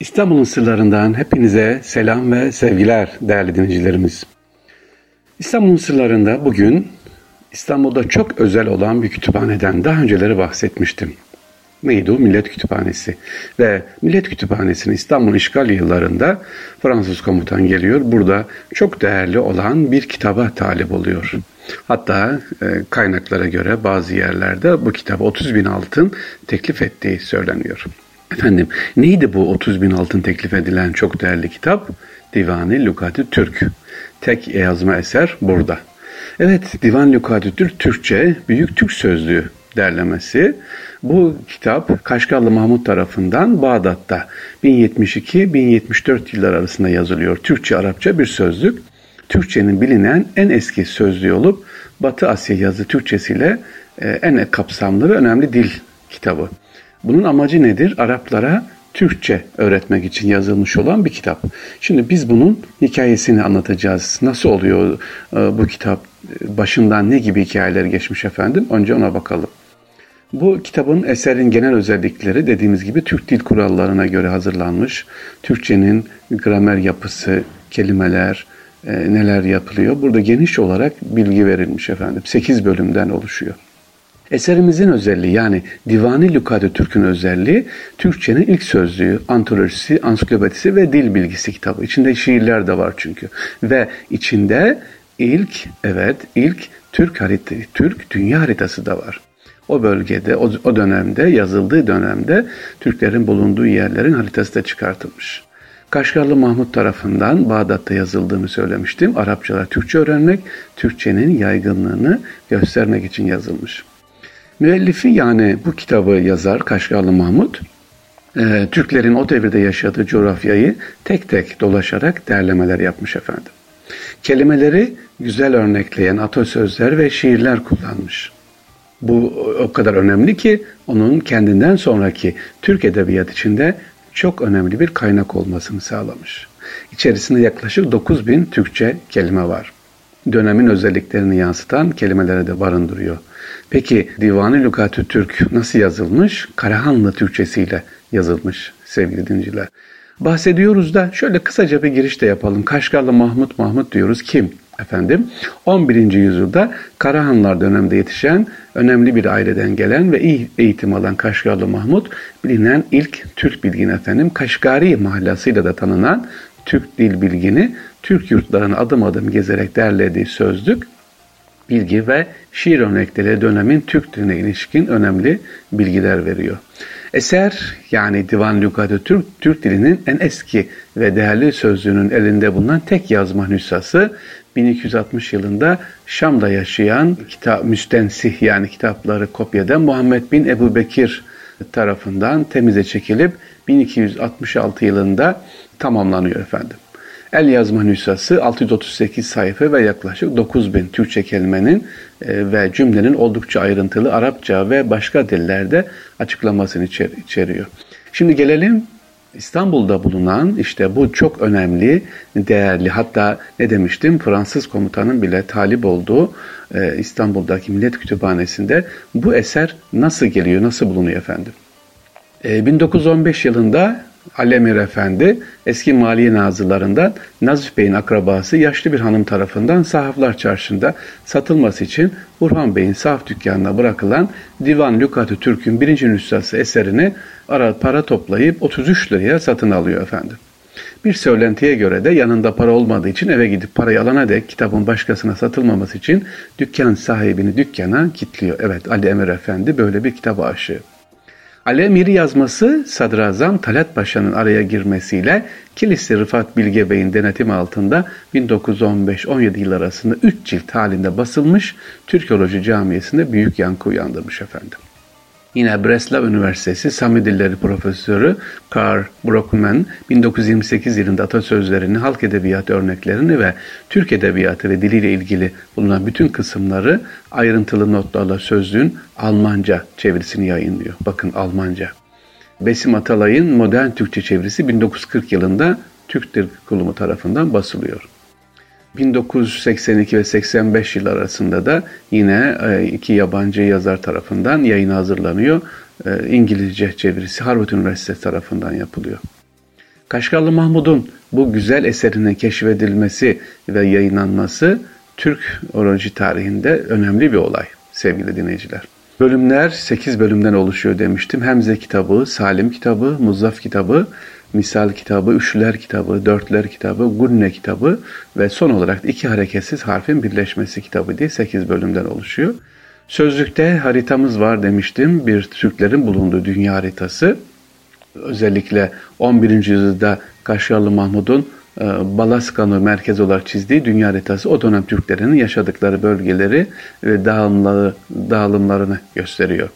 İstanbul'un sırlarından hepinize selam ve sevgiler değerli dinleyicilerimiz. İstanbul'un sırlarında bugün İstanbul'da çok özel olan bir kütüphaneden daha önceleri bahsetmiştim. Neydi o? Millet Kütüphanesi. Ve Millet Kütüphanesi'nin İstanbul işgal yıllarında Fransız komutan geliyor. Burada çok değerli olan bir kitaba talip oluyor. Hatta e, kaynaklara göre bazı yerlerde bu kitaba 30 bin altın teklif ettiği söyleniyor. Efendim neydi bu 30 bin altın teklif edilen çok değerli kitap? Divani Lukati Türk. Tek yazma eser burada. Evet Divan Lukati Türk Türkçe Büyük Türk Sözlüğü derlemesi. Bu kitap Kaşgarlı Mahmut tarafından Bağdat'ta 1072-1074 yıllar arasında yazılıyor. Türkçe Arapça bir sözlük. Türkçenin bilinen en eski sözlüğü olup Batı Asya yazı Türkçesiyle e, en kapsamlı ve önemli dil kitabı. Bunun amacı nedir? Araplara Türkçe öğretmek için yazılmış olan bir kitap. Şimdi biz bunun hikayesini anlatacağız. Nasıl oluyor e, bu kitap? Başından ne gibi hikayeler geçmiş efendim? Önce ona bakalım. Bu kitabın eserin genel özellikleri dediğimiz gibi Türk dil kurallarına göre hazırlanmış. Türkçenin gramer yapısı, kelimeler, e, neler yapılıyor. Burada geniş olarak bilgi verilmiş efendim. 8 bölümden oluşuyor. Eserimizin özelliği yani Divani Lukadi Türk'ün özelliği Türkçenin ilk sözlüğü, antolojisi, ansiklopedisi ve dil bilgisi kitabı. İçinde şiirler de var çünkü. Ve içinde ilk, evet ilk Türk haritası, Türk dünya haritası da var. O bölgede, o, o dönemde, yazıldığı dönemde Türklerin bulunduğu yerlerin haritası da çıkartılmış. Kaşgarlı Mahmut tarafından Bağdat'ta yazıldığını söylemiştim. Arapçalar Türkçe öğrenmek, Türkçenin yaygınlığını göstermek için yazılmış. Müellifi yani bu kitabı yazar Kaşgarlı Mahmut, e, Türklerin o devirde yaşadığı coğrafyayı tek tek dolaşarak derlemeler yapmış efendim. Kelimeleri güzel örnekleyen atasözler ve şiirler kullanmış. Bu o kadar önemli ki onun kendinden sonraki Türk edebiyat içinde çok önemli bir kaynak olmasını sağlamış. İçerisinde yaklaşık 9000 Türkçe kelime var. Dönemin özelliklerini yansıtan kelimelere de barındırıyor. Peki Divanı Lügatü Türk nasıl yazılmış? Karahanlı Türkçesiyle yazılmış sevgili dinciler. Bahsediyoruz da şöyle kısaca bir giriş de yapalım. Kaşgarlı Mahmut Mahmut diyoruz. Kim? Efendim 11. yüzyılda Karahanlar döneminde yetişen önemli bir aileden gelen ve iyi eğitim alan Kaşgarlı Mahmut bilinen ilk Türk bilgini efendim Kaşgari mahlasıyla da tanınan Türk dil bilgini Türk yurtlarını adım adım gezerek derlediği sözlük bilgi ve şiir örnekleri dönemin Türk diline ilişkin önemli bilgiler veriyor. Eser yani Divan Lügatı Türk, Türk dilinin en eski ve değerli sözlüğünün elinde bulunan tek yazma nüshası 1260 yılında Şam'da yaşayan kitap müstensih yani kitapları kopyadan Muhammed bin Ebu Bekir tarafından temize çekilip 1266 yılında tamamlanıyor efendim. El yazma nüshası 638 sayfa ve yaklaşık 9000 Türkçe kelimenin e, ve cümlenin oldukça ayrıntılı Arapça ve başka dillerde açıklamasını içer içeriyor. Şimdi gelelim İstanbul'da bulunan işte bu çok önemli, değerli hatta ne demiştim Fransız komutanın bile talip olduğu e, İstanbul'daki Millet Kütüphanesi'nde bu eser nasıl geliyor, nasıl bulunuyor efendim? E, 1915 yılında Alemir Efendi eski maliye nazırlarından Nazif Bey'in akrabası yaşlı bir hanım tarafından sahaflar çarşında satılması için Burhan Bey'in sahaf dükkanına bırakılan Divan Lükatü Türk'ün birinci nüshası eserini ara para toplayıp 33 liraya satın alıyor efendim. Bir söylentiye göre de yanında para olmadığı için eve gidip parayı alana dek kitabın başkasına satılmaması için dükkan sahibini dükkana kilitliyor. Evet Ali Emir Efendi böyle bir kitap aşığı. Alemiri yazması Sadrazam Talat Paşa'nın araya girmesiyle Kilisi Rıfat Bilge Bey'in denetim altında 1915-17 yıl arasında 3 cilt halinde basılmış Türkoloji Camii'sinde büyük yankı uyandırmış efendim. Yine Breslau Üniversitesi Sami Dilleri Profesörü Karl Brockman 1928 yılında atasözlerini, halk edebiyatı örneklerini ve Türk edebiyatı ve diliyle ilgili bulunan bütün kısımları ayrıntılı notlarla sözlüğün Almanca çevirisini yayınlıyor. Bakın Almanca. Besim Atalay'ın modern Türkçe çevirisi 1940 yılında Türk Dil Kurumu tarafından basılıyor. 1982 ve 85 yıl arasında da yine e, iki yabancı yazar tarafından yayına hazırlanıyor. E, İngilizce çevirisi Harvard Üniversitesi tarafından yapılıyor. Kaşgarlı Mahmud'un bu güzel eserinin keşfedilmesi ve yayınlanması Türk oroloji tarihinde önemli bir olay sevgili dinleyiciler. Bölümler 8 bölümden oluşuyor demiştim. Hemze kitabı, Salim kitabı, Muzzaf kitabı, Misal kitabı, Üçlüler kitabı, Dörtler kitabı, Gunne kitabı ve son olarak iki hareketsiz harfin birleşmesi kitabı diye 8 bölümden oluşuyor. Sözlükte haritamız var demiştim. Bir Türklerin bulunduğu dünya haritası. Özellikle 11. yüzyılda Kaşgarlı Mahmud'un e, Balaskan'ı merkez olarak çizdiği dünya haritası o dönem Türklerinin yaşadıkları bölgeleri ve dağılımları, dağılımlarını gösteriyor.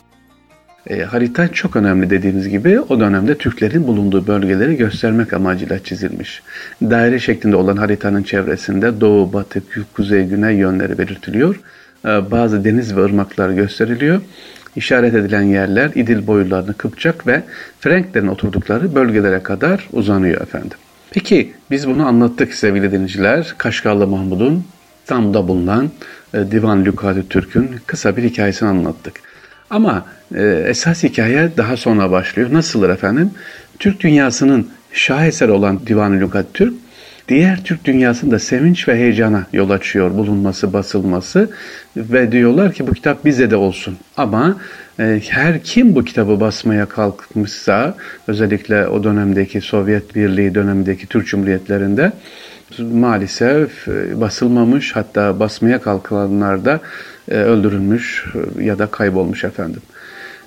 E, harita çok önemli dediğimiz gibi o dönemde Türklerin bulunduğu bölgeleri göstermek amacıyla çizilmiş. Daire şeklinde olan haritanın çevresinde doğu, batı, kuzey, güney yönleri belirtiliyor. E, bazı deniz ve ırmaklar gösteriliyor. İşaret edilen yerler İdil boylarını Kıpçak ve Frenklerin oturdukları bölgelere kadar uzanıyor efendim. Peki biz bunu anlattık sevgili dinleyiciler. Kaşgarlı Mahmud'un İstanbul'da bulunan e, Divan Lükati Türk'ün kısa bir hikayesini anlattık. Ama e, esas hikaye daha sonra başlıyor. Nasıldır efendim? Türk dünyasının şaheser olan Divan Lükat Türk diğer Türk dünyasında sevinç ve heyecana yol açıyor bulunması, basılması ve diyorlar ki bu kitap bize de olsun. Ama e, her kim bu kitabı basmaya kalkmışsa özellikle o dönemdeki Sovyet Birliği dönemindeki Türk Cumhuriyetlerinde maalesef e, basılmamış hatta basmaya kalkılanlar da öldürülmüş e, ya da kaybolmuş efendim.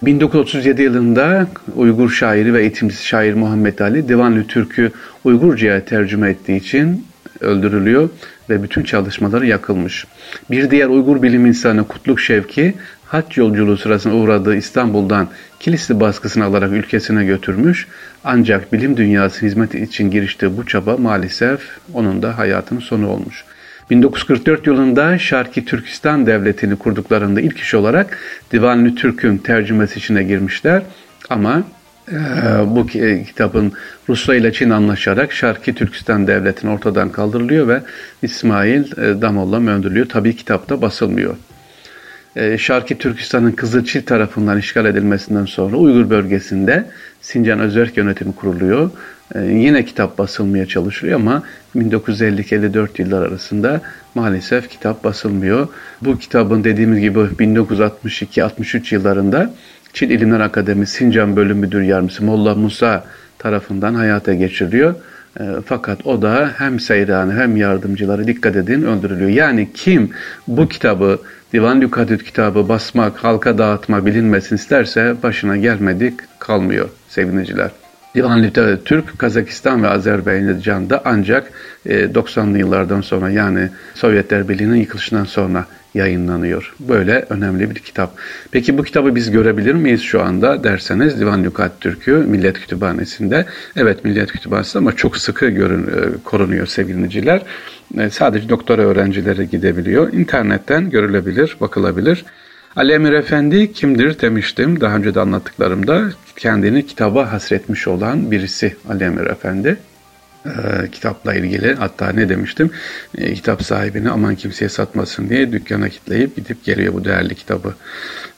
1937 yılında Uygur şairi ve eğitimcisi şair Muhammed Ali Divanlı Türk'ü Uygurca'ya tercüme ettiği için öldürülüyor ve bütün çalışmaları yakılmış. Bir diğer Uygur bilim insanı Kutluk Şevki haç yolculuğu sırasında uğradığı İstanbul'dan kilise baskısını alarak ülkesine götürmüş. Ancak bilim dünyası hizmet için giriştiği bu çaba maalesef onun da hayatının sonu olmuş. 1944 yılında Şarki Türkistan Devleti'ni kurduklarında ilk iş olarak Divanlı Türk'ün tercümesi içine girmişler. Ama e, bu kitabın Rusya ile Çin anlaşarak Şarki Türkistan Devleti'ni ortadan kaldırılıyor ve İsmail e, Damolla öldürülüyor. Tabii kitapta basılmıyor. E, Şarki Türkistan'ın Kızılçil tarafından işgal edilmesinden sonra Uygur bölgesinde Sincan Özerk Yönetimi kuruluyor. Ee, yine kitap basılmaya çalışılıyor ama 1950-54 yıllar arasında maalesef kitap basılmıyor. Bu kitabın dediğimiz gibi 1962-63 yıllarında Çin İlimler Akademisi Sincan Bölüm Müdür Yardımcısı Molla Musa tarafından hayata geçiriliyor. E, fakat o da hem seyranı hem yardımcıları dikkat edin öldürülüyor. Yani kim bu kitabı Divan Lükadüt kitabı basmak, halka dağıtma bilinmesin isterse başına gelmedik kalmıyor sevgiliciler. Divan Literatürü Türk, Kazakistan ve Azerbaycan'da ancak 90'lı e, yıllardan sonra yani Sovyetler Birliği'nin yıkılışından sonra yayınlanıyor. Böyle önemli bir kitap. Peki bu kitabı biz görebilir miyiz şu anda derseniz Divan Lükat Türk'ü Millet Kütüphanesi'nde. Evet Millet Kütüphanesi'nde ama çok sıkı görün, e, korunuyor sevgiliciler. E, sadece doktora öğrencileri gidebiliyor. İnternetten görülebilir, bakılabilir. Ali Emir Efendi kimdir demiştim daha önce de anlattıklarımda. Kendini kitaba hasretmiş olan birisi Ali Emir Efendi e, kitapla ilgili hatta ne demiştim e, kitap sahibini aman kimseye satmasın diye dükkana kitleyip gidip geliyor bu değerli kitabı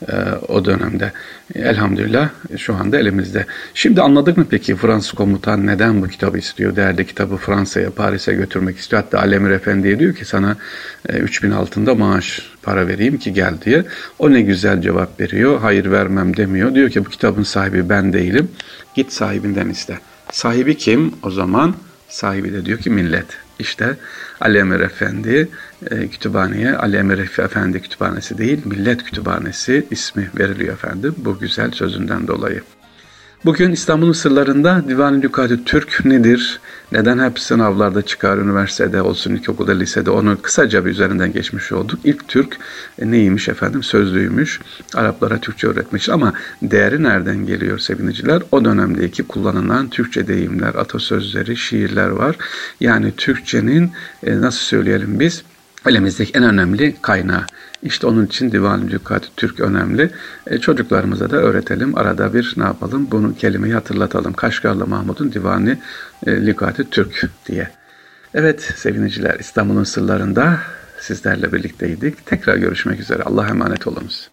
e, o dönemde. Elhamdülillah şu anda elimizde. Şimdi anladık mı peki Fransız komutan neden bu kitabı istiyor? Değerli kitabı Fransa'ya, Paris'e götürmek istiyor. Hatta Alemir Efendi'ye diyor ki sana e, 3000 altında maaş para vereyim ki gel diye. O ne güzel cevap veriyor. Hayır vermem demiyor. Diyor ki bu kitabın sahibi ben değilim. Git sahibinden iste. Sahibi kim? O zaman Sahibi de diyor ki millet. İşte Ali Emir Efendi e, kütüphaneye Ali Emir Efendi kütüphanesi değil millet kütüphanesi ismi veriliyor efendim bu güzel sözünden dolayı. Bugün İstanbul'un sırlarında Divan Lükati Türk nedir? Neden hep sınavlarda çıkar, üniversitede olsun, ilkokulda, lisede onu kısaca bir üzerinden geçmiş olduk. İlk Türk e, neymiş efendim? Sözlüymüş. Araplara Türkçe öğretmiş ama değeri nereden geliyor seviniciler? O dönemdeki kullanılan Türkçe deyimler, atasözleri, şiirler var. Yani Türkçenin e, nasıl söyleyelim biz? Elimizdeki en önemli kaynağı. İşte onun için Divan-ı Lükat Türk önemli. E, çocuklarımıza da öğretelim. Arada bir ne yapalım? Bunu kelimeyi hatırlatalım. Kaşgarlı Mahmud'un Divanı e, Lükat Türk diye. Evet seviniciler İstanbul'un sırlarında sizlerle birlikteydik. Tekrar görüşmek üzere. Allah'a emanet olunuz.